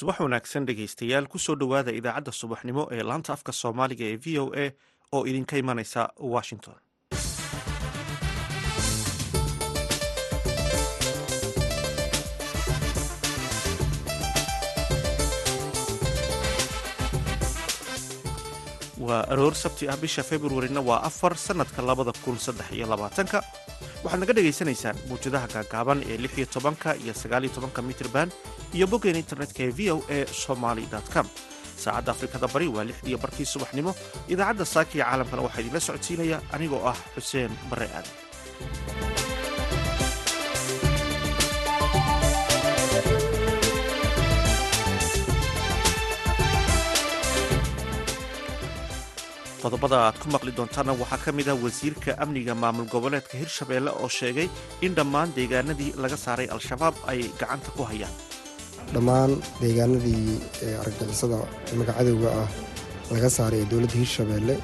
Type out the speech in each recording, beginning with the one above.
subax wanaagsan dhegaystayaal ku soo dhowaada idaacadda subaxnimo ee laanta afka soomaaliga ee v o a oo idinka imanaysa washington waa aroor sabti ah bisha februarina waa afar sannadka labada kun saddex iyo labaatanka. Waxaad naga dhagaysanaysaan muwjadaha gaagaaban ee lix iyo tobanka iyo sagaal iyo tobanka mitrban iyo boggeen internetka ee v o a somaly com. Saacadda afrikada bari waa lixdiiyo barkii subaxnimo. Idaacadda saaka iyo caalamkana waxaa idinla socodsiinaya anigoo ah xuseen barre aadan qodobada aad ku maqli doontaana waxaa ka mid ah wasiirka amniga maamul goboleedka hirshabeelle oo sheegay in dhammaan deegaanadii laga saaray al-shabaab ay gacanta ku hayaan. Dhammaan deegaanadii argagixisada imaga cadowga ah laga saaray ee dowladda hirshabeelle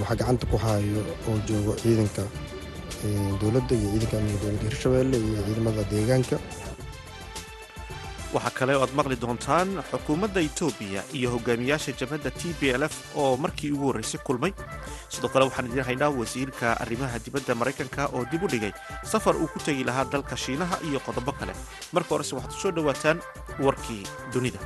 waxaa gacanta ku hayo oo joogo ciidanka dowladda iyo ciidanka amniga dowladda hirshabeelle iyo ciidamada deegaanka waxaa kale oo aad maqli doontaan xukuumadda etoobiya iyo hogaamiyaasha jabhadda t b l f oo markii ugu horraysay kulmay. Sidoo kale waxaan idiin haynaa wasiirka arrimaha dibadda maraykanka oo dib u dhigay safar uu ku tegi lahaa dalka shiinaha iyo qodobo kale. Marka horese waxaad ku soo dhowaataan warkii dunida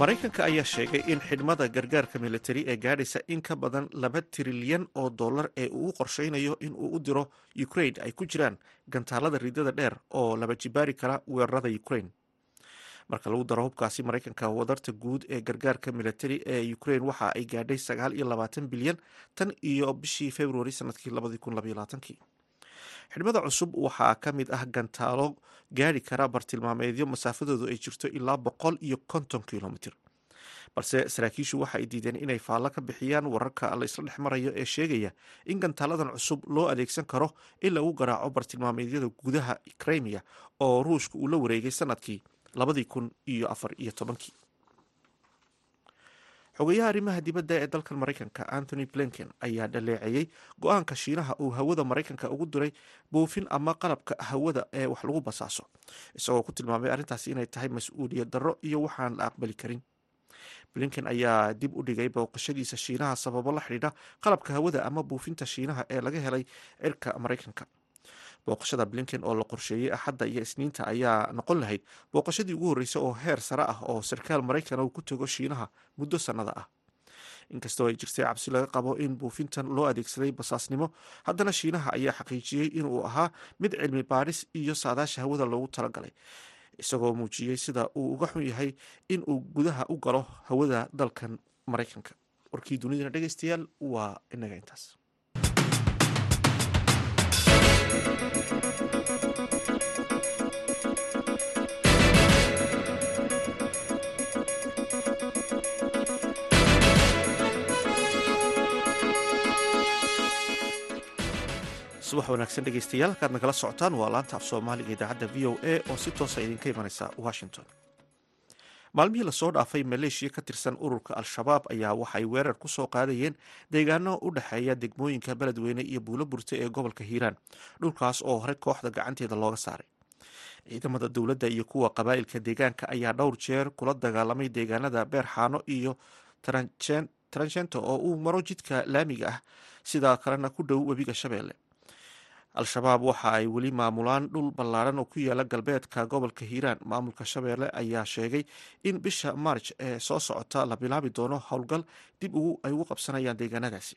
maraykanka ayaa sheegay in xidhmada gargaarka militari ee gaadhaysa in ka badan laba trilyan oo dollar ee uu qorshaynayo in uu u diro ukrain ay ku jiraan gantaalada ridada dheer oo laba jibaari kara weerarada ukrain marka lagu daro hubkaasi maraykanka wadarta guud ee gargaarka militari ee ukrain waxa ay gaadhay sagaal iyo labaatan bilyan tan iyo bishii februari sannadkii labadii kun labaiyo xidhmada cusub waxaa ka mid ah gantaalo gaari kara bartilmaameedyo masaafadoodu ay jirto ilaa boqol iyo konton kilomitr balse saraakiishu waxa ay diideen inay faallo ka bixiyaan wararka la isla dhex marayo ee sheegaya in gantaaladan cusub loo adeegsan karo in lagu garaaco bartilmaameedyada gudaha krimiya oo ruushka uu la wareegay sannadkii labadii kun iyo afar iyo tobankii xogayaha arrimaha dibadda ee dalkan maraykanka anthony blinken ayaa dhaleeceeyey go'aanka shiinaha uu hawada maraykanka ugu diray buufin ama qalabka hawada ee wax lagu basaaso isagoo ku tilmaamay arrintaasi inay tahay mas'uuliyad darro iyo waxaan la aqbali karin. Blinken ayaa dib u dhigay booqashadiisa shiinaha sababo la xidhiidha qalabka hawada ama buufinta shiinaha ee laga helay cirka maraykanka booqashada blinken oo la qorsheeyey axadda iyo isniinta ayaa noqon lahayd booqashadii ugu horreysay oo heer sare ah oo sarkaal maraykan uu ku tago shiinaha muddo sannada ah. Inkastoo ay jirtay cabsi laga qabo in buufintan loo adeegsaday basaasnimo haddana shiinaha ayaa xaqiijiyey inuu ahaa mid cilmi baadhis iyo saadaasha hawada loogu talagalay isagoo muujiyey sida uu uga xun yahay in uu gudaha u galo hawada dalkan maraykanka. Warkii dunidana dhegeystayaal waa inaga intaas subax wanaagsan dhegeystayaal halkaad nagala socotaan waa laanta af soomaaliga idaacadda v o a oo si toosa idinka imanaysa washington. Maalmihii la soo dhaafay maleeshiya ka tirsan ururka al-shabaab ayaa waxay weerar ku soo qaadayeen deegaano u dhexeeya degmooyinka beledweyne iyo buulo burte ee gobolka hiiraan dhulkaas oo hore kooxda gacanteeda looga saaray. Ciidamada dowladda iyo kuwa qabaa'ilka deegaanka ayaa dhowr jeer kula dagaalamay deegaanada beerxaano iyo taranjento oo uu maro jidka laamiga ah sidaa kalena ku dhow webiga shabeelle al-shabaab waxa ay weli maamulaan dhul ballaaran oo ku yaalla galbeedka gobolka hiiraan. Maamulka shabeelle ayaa sheegay in bisha maarj ee soo socota la bilaabi doono howlgal dib ay ugu qabsanayaan deegaanadaasi.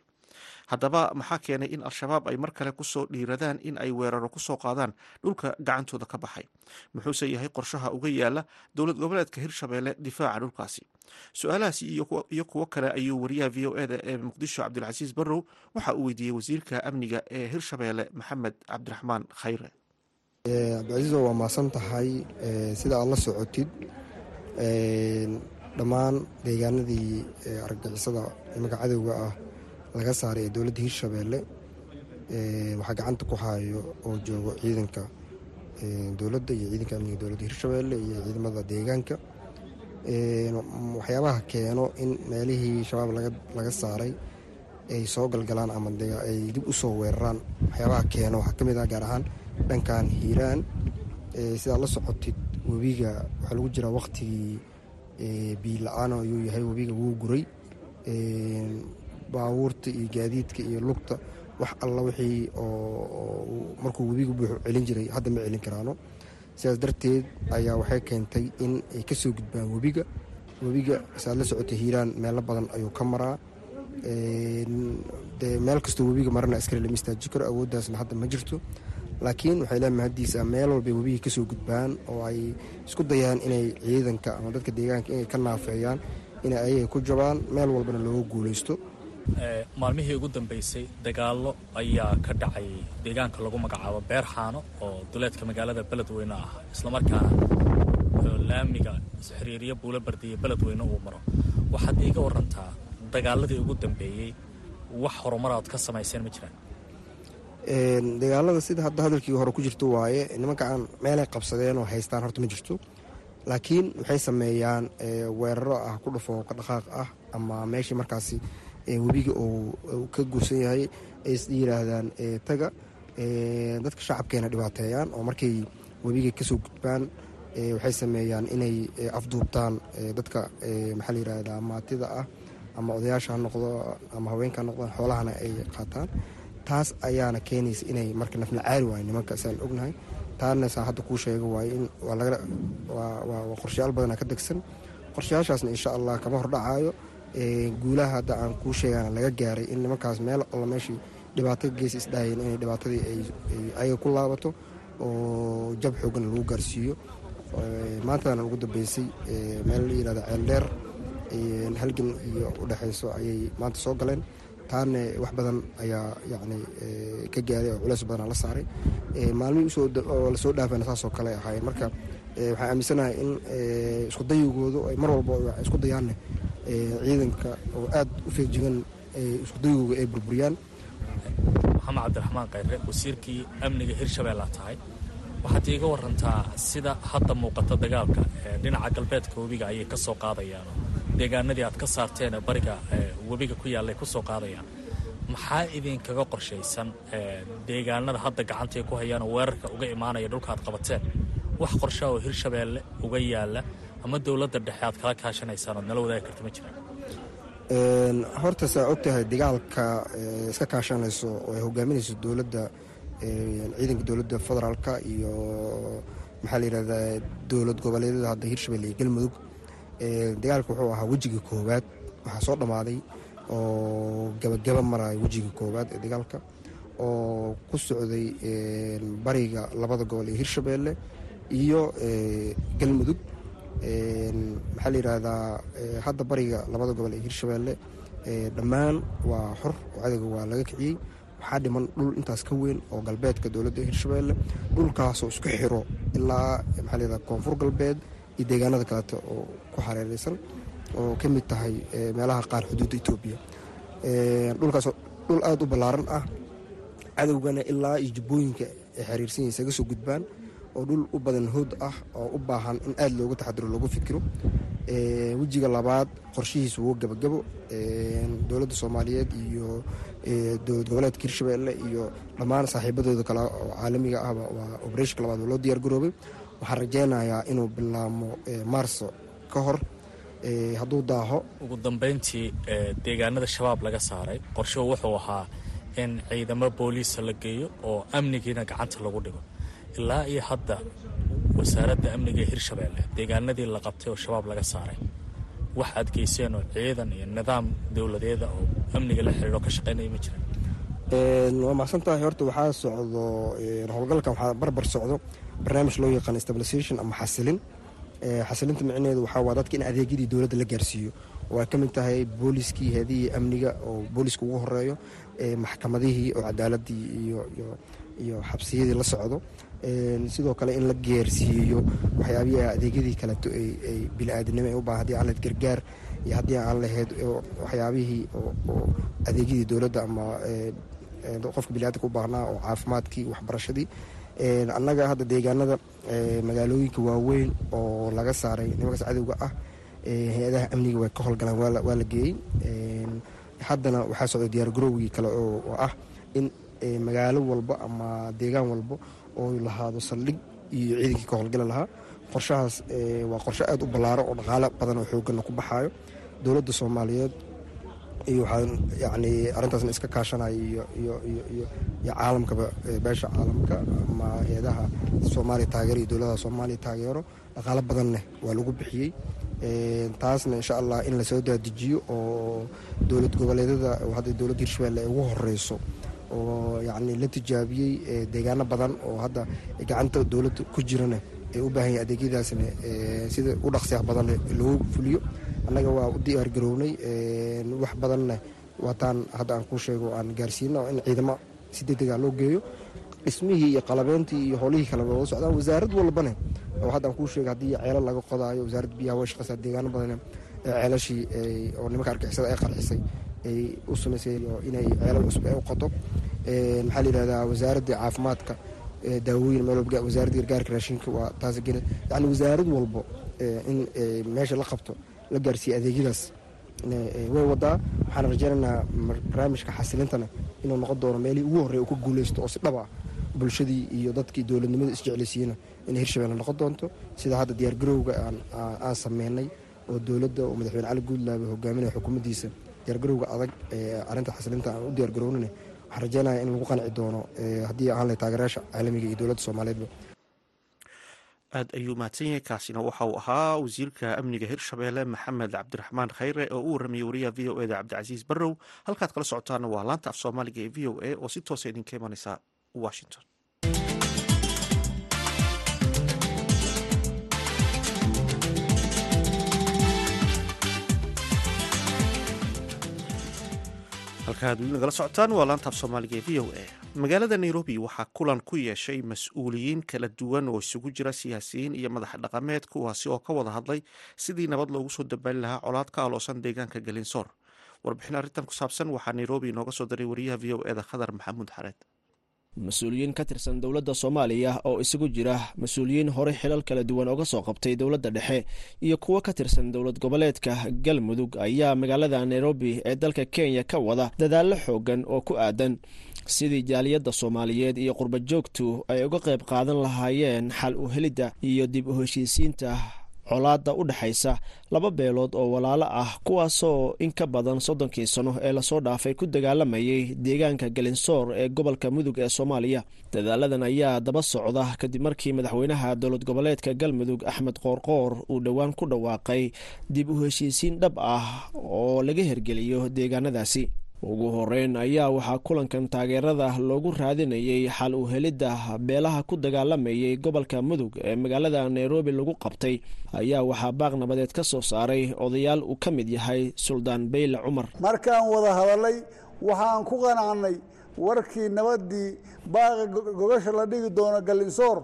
Haddaba maxaa keenay in al-shabaab ay mar kale ku soo dhiiradaan in ay weeraro ku soo qaadaan dhulka gacantooda ka baxay? Muxuuse yahay qorshaha uga yaalla dowlad goboleedka hirshabeelle difaaca dhulkaasi su'aalahaasi iyo kuwo kale ayuu wariyaha v o eda ee muqdisho cabdilcasiis barrow waxa uu weydiiyey wasiirka amniga ee hirshabeelle maxamed cabdiraxmaan khayre. Cabdicasiiso waa maasan tahay sida aad la socotid dhammaan deegaanadii argagixisada imaga cadowga ah laga saaray ee dowladda hirshabeelle waxaa gacanta ku hayo oo joogo ciidanka dowladda iyo ciidanka amniga dowladda hirshabeelle iyo ciidamada deegaanka waxyaabaha keeno in meelihii shabaab laga saaray ay soo galgalaan ama ay dib u soo weeraraan. Waxyaabaha keeno waxaa ka mid ah gaar ahaan dhankan hiiraan sidaad la socotid webiga waxaa lagu jiraa waqtigii biyo la'aan ayuu yahay webiga wuu guray. Baabuurta iyo gaadiidka iyo lugta wax alla wixii oo markuu webiga buuxu celin jiray hadda ma celin karaano sidaas darteed ayaa waxay keentay in ay ka soo gudbaan webiga. Webiga saad la socotay hiiraan meelo badan ayuu ka maraa. Dee meel kastoo webiga marana askari lama istaaji karo awooddaasna hadda ma jirto. Laakiin waxay leedahay mahaddiisa meel walbay webigii ka soo gudbaan oo ay isku dayaan inay ciidanka ama dadka deegaanka inay ka naafeeyaan inay ayaga ku jabaan meel walbana looga guulaysto maalmihii ugu dambeysay dagaallo ayaa ka dhacay deegaanka lagu magacaabo beer xaano oo duleedka magaalada beledweyne ah islamarkaana laamiga xiriiriya buula bardiya beledweyne uu maro. Waxaad iiga warantaa dagaaladii ugu dambeeyey wax horumar aad ka samayseen ma jiraan? Dagaalada sida hadda hadalkii hore ku jirto waaye nimankaan meelay qabsadeen oo haystaan horta ma jirto. Laakiin waxay sameeyaan weeraro ah ku dhufo ka dhaqaaq ah ama meeshii markaasi webiga uu ka guursan yahay ay yiraahdaan taga dadka shacabkeena dhibaateeyaan oo markay webiga ka soo gudbaan waxay sameeyaan inay afduubtaan dadka maxaa la yirahdaa maatida ah ama odayaasha ha noqdo ama haweenka ha xoolahana ay qaataan. Taas ayaana keenaysa inay marka nafna caari waayo nimanka saan ognahay. Taana saan hadda kuu sheega waayo in waa qorshayaal badana ka degsan qorshayaashaasna insha allah kama hordhacaayo guulaha hadda aan kuu sheegana laga gaaray in nimankaas meel alla meeshii dhibaato gees isdhaayeen inay dhibaatadii ayaga ku laabato oo jab xoogan lagu gaarsiiyo. Maantana ugu dambeysay meel la yirahda ceeldheer halgan iyo udhexayso ayay maanta soo galeen. Taana wax badan ayaa yani ka gaaray oo culeys badana la saaray. Maalmihii la soo dhaafana saasoo kale ahaayeen. Marka waxaan aaminsanahay in isku dayigoodu ay mar walba isku dayaanne ciidanka oo aada u feejigan isku dayigooga ay burburiyaan. Maxamed cabdiraxmaan khayre wasiirkii amniga hirshabeellaa tahay. Waxaad iiga warantaa sida hadda muuqata dagaalka dhinaca galbeedka webiga ayay ka soo qaadayaan deegaanadii aad ka saarteen bariga webiga ku yaallay ku soo qaadayaan. Maxaa idinkaga qorshaysan deegaanada hadda gacantay ku hayaan oo weerarka uga imaanaya dhulka aad qabateen? Wax qorshaa oo hirshabeelle uga yaalla ama dowladda dhexe aad kala kaashanaysaan ood nala wadaagi karta ma jiraan horta saa og tahay dagaalka iska kaashanayso oo ay hogaaminayso dowladda ciidanka dowladda federaalka iyo maxaa la yirahdaa dowlad goboleedyada hadda hirshabelle iyo galmudug dagaalka wuxuu ahaa wejiga koowaad waxaa soo dhammaaday oo gabagaba maraya wejiga koowaad ee dagaalka oo ku socday bariga labada gobol ee hirshabeelle iyo galmudug maxaa la yirahdaa hadda bariga labada gobol ee hirshabeelle dhammaan waa xor oo cadowga waa laga kiciyey. Waxaa dhiman dhul intaas ka weyn oo galbeedka dowladda hirshabeelle dhulkaasoo isku xiro ilaa maxaa la koonfur galbeed iyo deegaanada kaleeto oo ku xareereysan oo ka mid tahay meelaha qaar xuduudda etoobiya dhulkaasoo dhul aada u ballaaran ah cadowgana ilaa iyo jubbooyinka ay xiriirsan yihiin isaga soo gudbaan oo dhul u badan hood ah oo u baahan in aada looga taxadiro looga fikiro. Wejiga labaad qorshihiisa wuu gabagabo dowladda soomaaliyeed iyo goboleedka hirshabeelle iyo dhammaan saaxiibadooda kale oo caalamiga ahba waa oberetionka labaad oo loo diyaar garoobay. Waxaan rajeynayaa inuu bilaamo maarso ka hor. Hadduu daaho. Ugu dambeyntii deegaanada shabaab laga saaray qorshuhu wuxuu ahaa in ciidamo booliisa la geeyo oo amnigiina gacanta lagu dhigo ilaa iyo hadda wasaaradda amniga ee hirshabeelle deegaanadii la qabtay oo shabaab laga saaray. Wax aad geyseen oo ciidan iyo nidaam dowladeeda oo amniga la xiriiro ka shaqeynaya ma jiraan waa macsan tahay horta waxaa socdo howlgalkan waxaa barbar socdo barnaamij loo yaqaan stabilisation ama xasilin. Xasilinta micneheedu waxaa waa dadka in adeegyadii dowladda la gaarsiiyo. Oo ay ka mid tahay booliskii heedihii amniga oo booliska ugu horeeyo maxkamadihii oo cadaaladii iyo xabsiyadii la socdo sidoo kale in la gaarsiiyo waxyaabihii adeegyadii kaleeto ay bini-aadinimo ay u baahan haddii aan lahayd gargaar iyo haddii aan lahayd waxyaabihii oo adeegyadii dowladda ama qofka biniadanka u baahnaa oo caafimaadkii waxbarashadii. Annaga hadda deegaanada magaalooyinka waaweyn oo laga saaray nimankaas cadowga ah hay'adaha amniga way ka howlgalaan waa la geeyey. Haddana waxaa socda diyaargarowgii kale oo ah in magaalo walba ama deegaan walba oo lahaado saldhig iyo ciidankii ka howlgala lahaa. Qorshahaas waa qorshe aad u ballaaro oo dhaqaale badan oo xoogana ku baxaayo. Dowladda soomaaliyeed iyo waxaan yani arrintaasna iska kaashanaya iyo iyo iyo iyo iyo caalamkaba beesha caalamka ama eedaha soomaaliya taageero iyo dowladaha soomaaliya taageero dhaqaalo badanne waa lagu bixiyey. Taasna insha allah in la soo daadijiyo oo dowlad goboleedyada hadda dowladda hirshabelle ay ugu horeyso oo yacni la tijaabiyey deegaano badan oo hadda gacanta dowladda ku jirana ay u baahan yahay adeegyadaasna sida u dhaqsiyaha badan loogu fuliyo. Annaga waa u diyaar garownay wax badanna waataan hadda aan kuu sheego aan gaarsiino in ciidamo si degdega loo geeyo. Dhismihii iyo qalabeyntii iyo howlihii kale waa socdaan. Wasaarad walbane oo hadda aan kuu sheega haddii ceelo laga qodaayo wasaaradda biyaha way shaqeysaa deegaano badan ceelashii oo nimanka argixisada ay qarxisay ay u samaysay inay ceelal cusub ay u qodo maxaa la yidhahdaa wasaaradda caafimaadka daawooyin meel wasaaradda gargaarka raashinka waa taas gene yacni wasaarad walbo in meesha la qabto la gaarsiiya adeegyadaas. Way wadaa waxaan rajaynaynaa barnaamijka xasilintana inuu noqon doono meelihii ugu horreya uu ka guuleysto oo si dhab ah bulshadii iyo dadkii dowladnimada isjeclaysiiyena inay hirshabelle noqon doonto. Sida hadda diyaargarowga aan sameynay oo dowladda oo madaxweyne cali guudlaabe hogaaminaya xukuumaddiisa diyaargarowga adag arrinta xasilinta aan u diyaargarownana waxaan rajeynaya in lagu qanci doono haddii ahaan leh taageerayaasha caalamiga iyo dowladda soomaaliyeedba aad ayuu mahadsan yahay kaasina waxa uu ahaa wasiirka amniga hirshabeelle maxamed cabdiraxmaan khayre oo u waramayay wariyaha v o eda cabdicasiis barrow. Halkaad kala socotaana waa laanta af soomaaliga ee v o a oo si toosa idinka imaneysa washington halkaad weli nagala socotaan waa laanta af soomaaliga ee v o a. Magaalada nairobi waxaa kulan ku yeeshay mas'uuliyiin kala duwan oo isugu jira siyaasiyiin iyo madax dhaqameed kuwaasi oo ka wada hadlay sidii nabad loogu soo dabaali lahaa colaad ka aloosan deegaanka galinsoor. Warbixin arrintan ku saabsan waxaa nairobi inooga soo diray wariyaha v o eda khadar maxamuud xareed mas'uuliyiin ka tirsan dowladda soomaaliya oo isugu jira mas'uuliyiin horey xilal kala duwan oga soo qabtay dowladda dhexe iyo kuwo ka tirsan dowlad goboleedka galmudug ayaa magaalada nairobi ee dalka kenya ka wada dadaallo xoogan oo ku aadan. Sidii jaaliyadda soomaaliyeed iyo qurba joogtu ay uga qayb qaadan lahaayeen xal u helidda iyo dib u heshiisiinta colaadda u dhexaysa laba beelood oo walaalo ah kuwaasoo in ka badan soddonkii sano ee la soo dhaafay ku dagaalamayay deegaanka galinsoor ee gobolka mudug ee soomaaliya. Dadaaladan ayaa daba socda kadib markii madaxweynaha dowlad goboleedka galmudug axmed qoorqoor uu dhowaan ku dhawaaqay dib u heshiisiin dhab ah oo laga hergeliyo deegaanadaasi ugu horeyn ayaa waxaa kulankan taageerada loogu raadinayay xal u helidda beelaha ku dagaalamayay gobolka mudug ee magaalada nairobi lagu qabtay. Ayaa waxaa baaq nabadeed ka soo saaray odayaal uu ka mid yahay suldaan beyle cumar. Markaan wada hadalay waxaan ku qanacnay warkii nabaddii baaqa gogasha la dhigi doono galinsoor.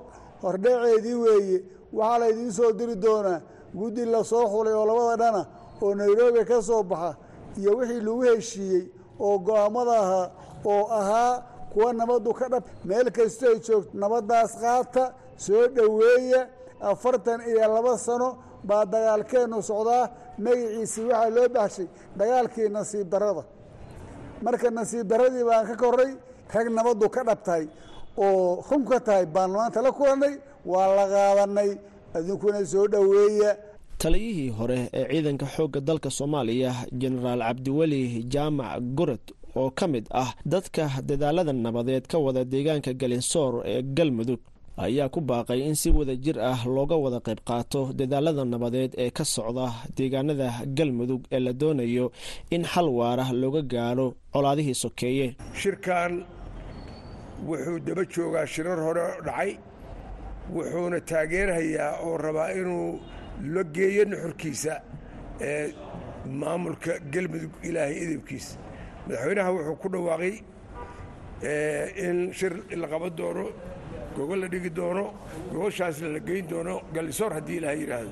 Hordhaceedii weeye waxaa laydiin soo diri doonaa guddi la soo xulay oo labada dhana oo nairobi ka soo baxa iyo wixii lagu heshiiyey oo go'aamada ahaa oo ahaa kuwa nabaddu ka dhab. Meel kastoo ay joogto nabaddaas qaata soo dhoweeya afartan iyo laba sano baa dagaalkeennu socdaa. Magaciisii waxaa loo baxshay dagaalkii nasiib darrada. Marka nasiib darradii baan ka korray rag nabaddu ka dhab tahay oo run ka tahay baan maanta la kulannay waa la qaadanay adinkuna soo dhoweeya taliyihii hore ee ciidanka xoogga dalka soomaaliya jenaraal cabdiweli jaamac gorod oo ka mid ah dadka dadaalada nabadeed ka wada deegaanka galinsoor ee galmudug ayaa ku baaqay in si wada jir ah looga wada qayb qaato dadaalada nabadeed ee ka socda deegaanada galmudug ee la doonayo in xal waara looga gaadho colaadihii sokeeye shirkan wuxuu daba joogaa shirar hore dhacay wuxuuna taageerhayaa oo rabaa inuu la geeyo nuxurkiisa ee maamulka galmudug ilaahay idibkiisa madaxweynaha wuxuu ku dhawaaqay in shir la qaban doono gogol la dhigi doono gogoshaasna la geyn doono gallisoor haddii ilaahay yidhaahdo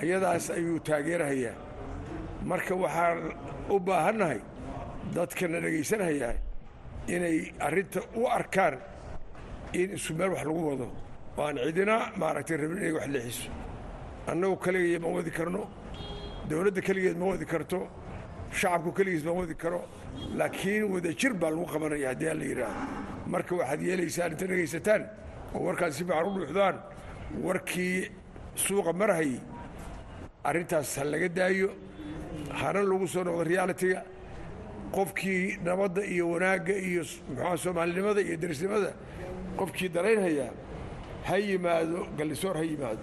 ayadaas ayuu taageerhayaa. Marka waxaan u baahannahay dadkana dhegaysanhayaa inay arrinta u arkaan in isu meel wax lagu wado. Oo aan cidina maaragtay rabin inay wax leexiso annagu kaligeed ma wadi karno dowladda keligeed ma wadi karto shacabku keligiis ma wadi karo laakiin wadajir baa lagu qabanaya haddii aan la yidhaahdo marka waxaad yeelaysaan inta dhegaysataan oo warkaad si fiican u dhuuxdaan warkii suuqa marhayy arrintaas ha laga daayo hana lagu soo noqdo realitiga qofkii nabadda iyo wanaagga iyo muxua soomaalinimada iyo derisnimada qofkii daraynhaya ha yimaado gallisoor ha yimaado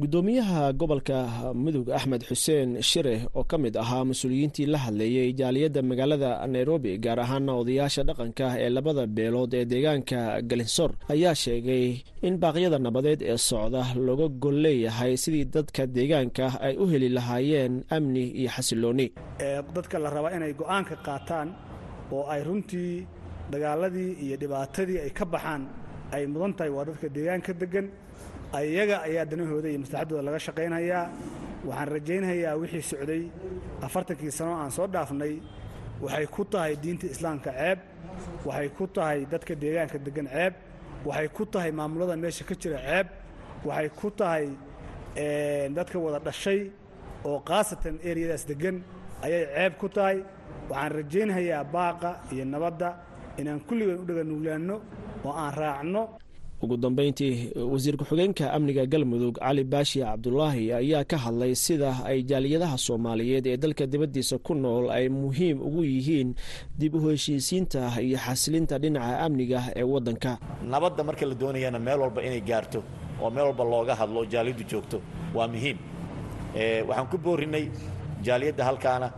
guddoomiyaha gobolka mudug axmed xuseen shire oo ka mid ahaa mas'uuliyiintii la hadleeyey jaaliyadda magaalada nairobi gaar ahaana odayaasha dhaqanka ee labada beelood ee deegaanka galinsoor ayaa sheegay in baaqyada nabadeed ee socda looga gol leeyahay sidii dadka deegaanka ay u heli lahaayeen amni iyo xasilooni dadka la rabaa inay go'aanka qaataan oo ay runtii dagaaladii iyo dhibaatadii ay ka baxaan ay mudan tahay waa dadka deegaanka degan ayaga ayaa danahooda iyo maslaxaddooda laga shaqaynhayaa waxaan rajaynhayaa wixii socday. Afartankii sano aan soo dhaafnay waxay ku tahay diinta islaamka ceeb waxay ku tahay dadka deegaanka deggan ceeb waxay ku tahay maamulada meesha ka jira ceeb waxay ku tahay dadka wada dhashay oo khaasatan eriyadaas deggan ayay ceeb ku tahay. Waxaan rajaynhayaa baaqa iyo nabadda inaan kulligeen u dhaganuglaanno oo aan raacno ugu dambeyntii wasiir ku-xigeenka amniga galmudug cali baashi cabdulaahi ayaa ka hadlay sida ay jaaliyadaha soomaaliyeed ee dalka dibaddiisa ku nool ay muhiim ugu yihiin dib u heshiisiinta iyo xasilinta dhinaca amniga ee waddanka. Nabadda marka la doonayana meel walba inay gaarto oo meel walba looga hadlo oo jaaliyaddu joogto waa muhiim. Waxaan ku boorinnay jaaliyadda halkaana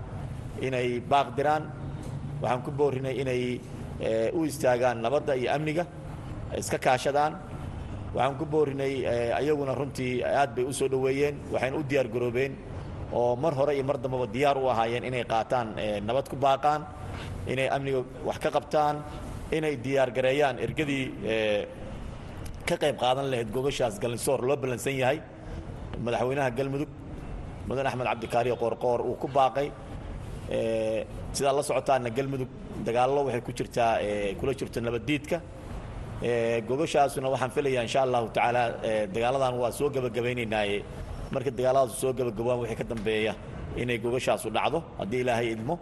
inay baaqdiraan. Waxaan ku boorinnay inay u istaagaan nabadda iyo amniga iska kaashadaan. Waxaan ku boorinay ayaguna runtii aad bay u soo dhoweeyeen. Waxayna u diyaar garoobeen oo mar hore iyo mar dambaba diyaar u ahaayeen inay qaataan nabad ku baaqaan inay amniga wax ka qabtaan inay diyaar gareeyaan. Ergadii ka qayb qaadan lahayd gogashaas galinsoor loo ballansan yahay. Madaxweynaha galmudug mudan axmed cabdikaariyo qoorqoor uu ku baaqay. Sidaa la socotaana galmudug dagaallo waxay ku jirtaa kula jirto nabaddiidka gogashaasuna waxaan filayaa insha allahu tacaala dagaaladan waa soo gebagabaynaynaaye marka dagaaladaas soo gebagabaan wixii ka dambeeya inay gogashaasu dhacdo haddii ilaahay idmo.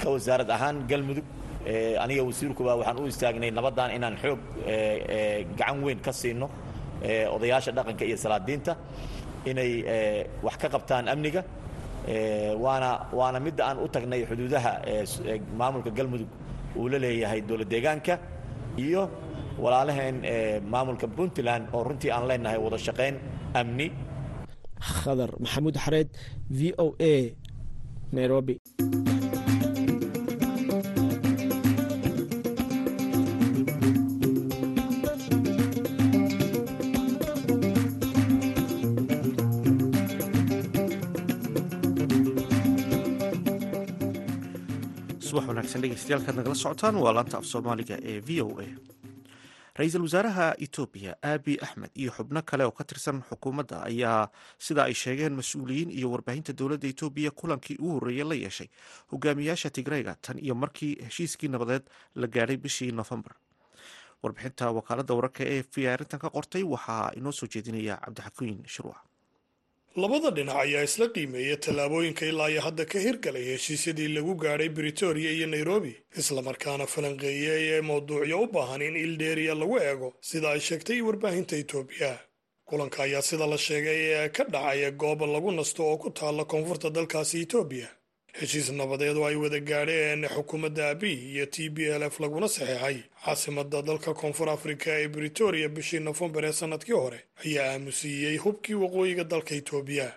Ka wasaarad ahaan galmudug aniga wasiirkuba waxaan u istaagnay nabaddan inaan xoog gacan weyn ka siino odayaasha dhaqanka iyo salaadiinta inay wax ka qabtaan amniga. Waana waana midda aan u tagnay xuduudaha maamulka galmudug uu la leeyahay dowlad deegaanka iyo walaalaheen maamulka puntland oo runtii aan leenahay wada shaqayn amni. Khadar maxamuud xareed v o a nairobi wanaagsan dhegeystayaal kaad nagala socotaan. Waa laanta af soomaaliga ee v o a. Ra'iisul wasaaraha etoobiya aabi axmed iyo xubno kale oo ka tirsan xukuumadda ayaa sida ay sheegeen mas'uuliyiin iyo warbaahinta dowladda etoobiya kulankii ugu horreeyey la yeeshay. Hogaamiyaasha tigreyga tan iyo markii heshiiskii nabadeed la gaadhay bishii nofembar warbixinta wakaaladda wararka ee b arrintan ka qortay waxaa inoo soo jeedinaya cabdixakiin shirwac labada dhinac ayaa isla qiimeeyay tallaabooyinka ilaa iyo hadda ka hirgalay heshiisyadii lagu gaadhay britoria iyo nairobi islamarkaana falanqeeyey ee mawduucyo u baahan in ildheeriya lagu eego sida ay sheegtay warbaahinta etoobiya kulanka ayaa sida la sheegay ee ka dhacaya goob lagu nasto oo ku taalla koonfurta dalkaasi etoobiya heshiis nabadeed oo ay wada gaadheen xukuumadda abiy iyo t b l f laguna saxeexay caasimada dalka koonfur afrika ee britoria bishii nofembar ee sannadkii hore ayaa aamusiiyey hubkii waqooyiga dalka etoobiya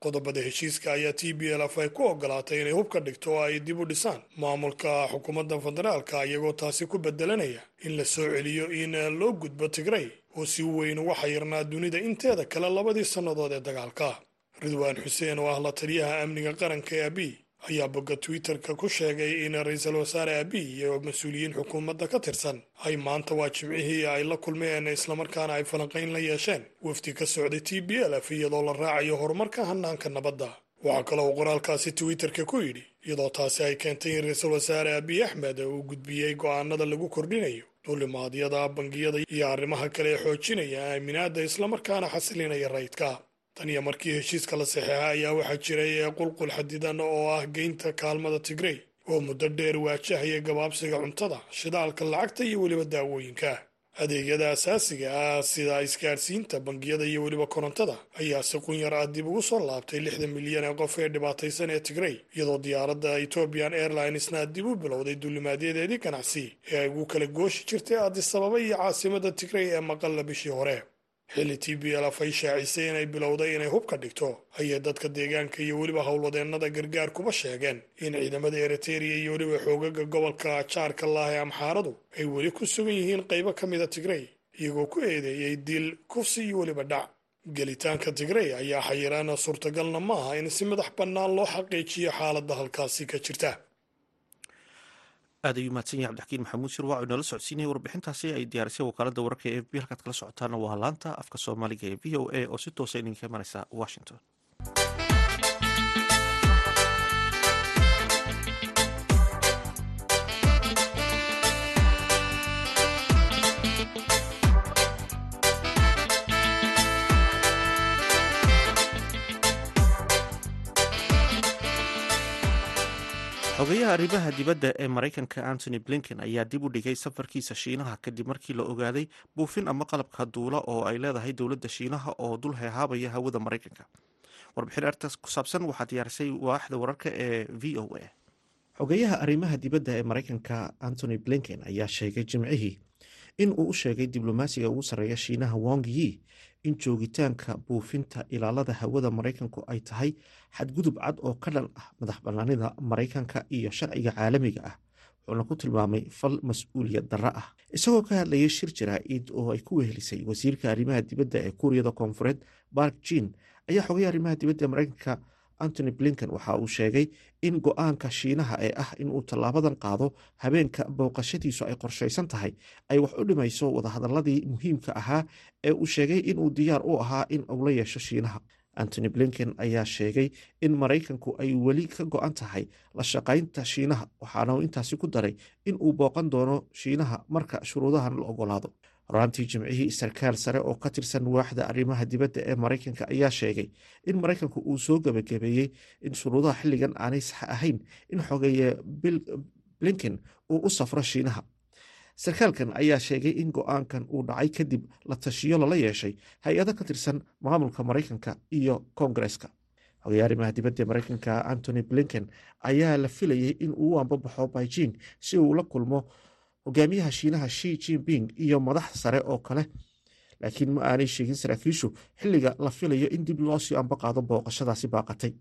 qodobada heshiiska ayaa t b l f ay ku ogolaatay inay hub ka dhigto oo ay dib u dhisaan maamulka xukuumadda federaalka iyagoo taasi ku bedelanaya in la soo celiyo in loo gudbo tigrey oo si weyn uga xayirnaa dunida inteeda kale labadii sannadood ee dagaalka. Ridwaan xuseen oo ah la taliyaha amniga qaranka ee abiy ayaa bogga twitterka ku sheegay in ra'iisul wasaare abiy iyo mas'uuliyiin xukuumadda ka tirsan ay maanta waa jimcihii ay la kulmeen islamarkaana ay falanqayn la yeesheen. Wafdi ka socday t b l f iyadoo la raacayo horumarka hanaanka nabadda. Waxaa kaloo uu qoraalkaasi twitterka ku yidhi iyadoo taasi ay keentay in ra'iisul wasaare abiy axmed uu gudbiyey go'aanada lagu kordhinayo duulimaadyada bangiyada iyo arrimaha kale ee xoojinaya aaminaadda islamarkaana xasilinaya rayidka tan iyo markii heshiiska la saxeexa ayaa waxaa jiray qulqul xadidan oo ah geynta kaalmada tigrey oo muddo dheer waajahaya gabaabsiga cuntada shidaalka lacagta iyo weliba daawooyinka. Adeegyada asaasiga ah sida isgaadhsiinta bangiyada iyo weliba korontada ayaa si qunyar ah dib ugu soo laabtay lixdan milyan ee qof ee dhibaataysan ee tigrey iyadoo diyaaradda ethiopian airlinesna dib u bilowday duulimaadyadeedii ganacsi ee ay ugu kala gooshi jirtay addisababa iyo caasimada tigrey ee maqalla bishii hore xilli t b lf ay shaacisay inay bilowday inay hub ka dhigto. Ayay dadka deegaanka iyo weliba howlwadeennada gargaar kuba sheegeen in ciidamada eriteria iyo weliba xoogaga gobolka jaarka laah ee amxaaradu ay weli ku sugan yihiin qaybo ka mida tigrey iyagoo ku eedeeyey dil kufsi iyo weliba dhac. Gelitaanka tigrey ayaa xayiraana suurtagalna ma aha in si madax bannaan loo xaqiijiyo xaaladda halkaasi ka jirta aad ayuu mahadsan yahay cabdixakiin maxamuud shirwaac oo inala socodsiinaya warbixintaasi. Ay diyaarisay wakaaladda wararka ee f b halkaad kala socotaana waa laanta afka soomaaliga ee v o a oo si toosa idinka imanaysa washington xogeyaha arrimaha dibadda ee maraykanka antony blinken ayaa dib u dhigay safarkiisa shiinaha kadib markii la ogaaday buufin ama qalabka duula oo ay leedahay dowladda shiinaha oo dul heehaabaya hawada maraykanka. Warbixin artaas ku saabsan waxaa diyaarisay waaxda wararka ee v o a. Xogeyaha arrimaha dibadda ee maraykanka antony blinken ayaa sheegay jimcihii in uu u sheegay diblomaasiga ugu sarreeya shiinaha wong yi in joogitaanka buufinta ilaalada hawada maraykanku ay tahay xadgudub cad oo ka dhan ah madax bannaanida maraykanka iyo sharciga caalamiga ah wuxuuna ku tilmaamay fal mas'uuliyad darro ah. Isagoo ka hadlayay shir jaraa-id oo ay ku wehelisay wasiirka arrimaha dibadda ee kuuriyada koonfureed bark jin ayaa xogay arrimaha dibadda ee maraykanka antony blinken waxa uu sheegay in go'aanka shiinaha ee ah inuu tallaabadan qaado habeenka booqashadiisu ay qorshaysan tahay ay wax u dhimayso wadahadaladii muhiimka ahaa ee uu sheegay inuu diyaar u ahaa in uu la yeesho shiinaha. Antony blinken ayaa sheegay in maraykanku ay weli ka go-an tahay la shaqaynta shiinaha waxaana intaasi ku daray in uu booqan doono shiinaha marka shuruudahan la ogolaado horaantii jimcihii sarkaal sare oo ka tirsan waaxda arrimaha dibadda ee maraykanka ayaa sheegay in maraykanku uu soo gebagabeeyey in shuruudaha xilligan aanay sax ahayn in xogeeye blinken uu u safro shiinaha. Sarkaalkan ayaa sheegay in go'aankan uu dhacay kadib la tashiyo lala yeeshay hay'ado ka tirsan maamulka maraykanka iyo koongareska xogeeye arrimaha dibadda ee maraykanka antony blinken ayaa la filayay in uu u ambabaxo beijing si uu la kulmo hogaamiyaha shiinaha shi jinping iyo madax sare oo kale. Laakiin ma aanay sheegin saraakiishu xilliga la filayo in dib loo sii amba qaado booqashadaasi baaqatay.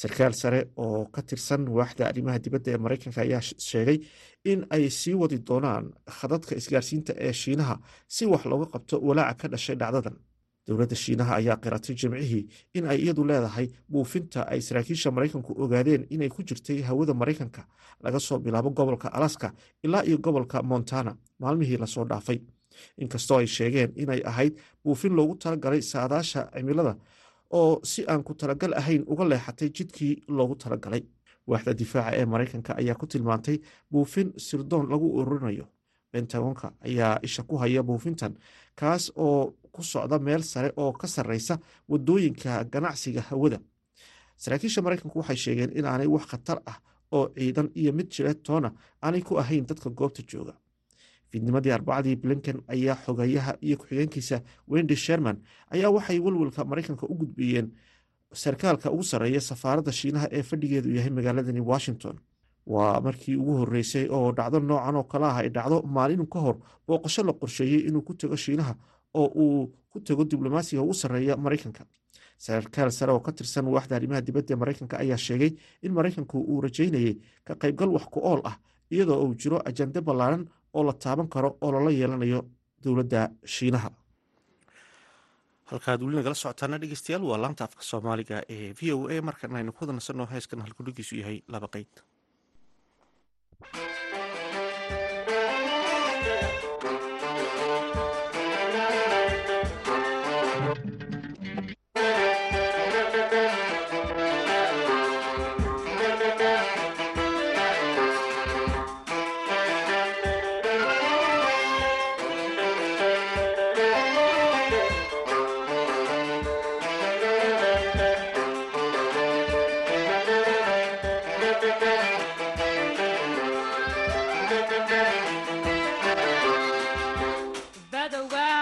Sarkaal sare oo ka tirsan waaxda arrimaha dibadda ee maraykanka ayaa sheegay in ay sii wadi doonaan khadadka isgaarsiinta ee shiinaha si wax looga qabto walaaca ka dhashay dhacdadan dowladda shiinaha ayaa qiratay jimcihii in ay iyadu leedahay buufinta ay saraakiisha maraykanku ogaadeen inay ku jirtay hawada maraykanka laga soo bilaabo gobolka alaska ilaa iyo gobolka montana maalmihii la soo dhaafay. Inkastoo ay sheegeen inay ahayd buufin loogu talagalay saadaasha cimilada oo si aan ku talagal ahayn uga leexatay jidkii loogu talagalay. Waaxda difaaca ee maraykanka ayaa ku tilmaantay buufin sirdoon lagu ururinayo. Bentagonka ayaa isha ku haya buufintan kaas oo ku socda meel sare oo ka sarreysa waddooyinka ganacsiga hawada. Saraakiisha maraykanku waxay sheegeen in aanay wax khatar ah oo ciidan iyo mid jireed toona aanay ku ahayn dadka goobta jooga. Fiidnimadii arbacadii blinken ayaa xogayaha iyo ku-xigeenkiisa wendy sherman ayaa waxay welwelka maraykanka u gudbiyeen sarkaalka ugu sarreeya safaaradda shiinaha ee fadhigeedu yahay magaaladani washington. Waa markii ugu horreysay oo dhacdo noocan oo kale ah ay dhacdo maalin ka hor booqasho la qorsheeyey inuu ku tego shiinaha oo uu ku tego diblomaasiga ugu sarreeya maraykanka. Sarkaal sare oo ka tirsan waaxda arrimaha dibadda ee maraykanka ayaa sheegay in maraykanku uu rajeynayay ka qaybgal wax ku ool ah iyadoo uu jiro ajande ballaaran oo la taaban karo oo lala yeelanayo dowladda shiinaha. Halkaad weli nagala socotaana dhegeystayaal waa laanta afka soomaaliga ee v o a. Markan aynu ku wada nasanno heeskan halkudhigiisu yahay laba qeyd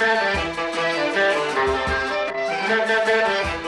Thank you.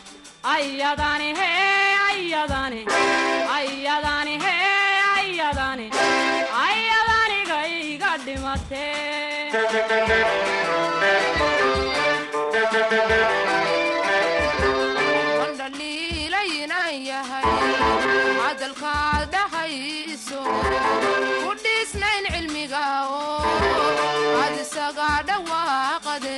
aaga dhawaqade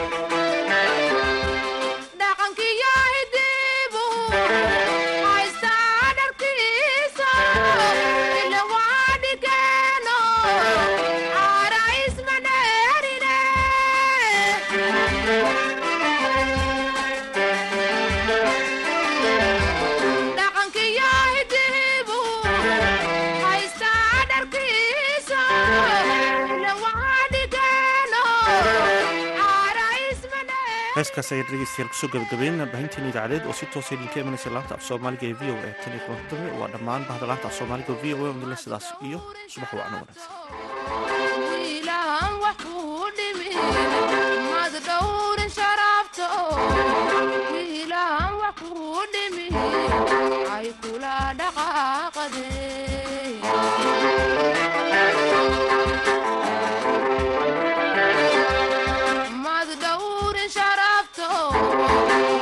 heeskaas ayaan dhegeystayaal ku soo gabagabeyn baahinteena idaacadeed oo si toosa idinka imanaysa laanta af soomaaliga ee v o a tan iyo tobantodobe waa dhammaan bahda laanta af soomaaliga v o a mila sidaas iyo subax wacno wanaagsan Música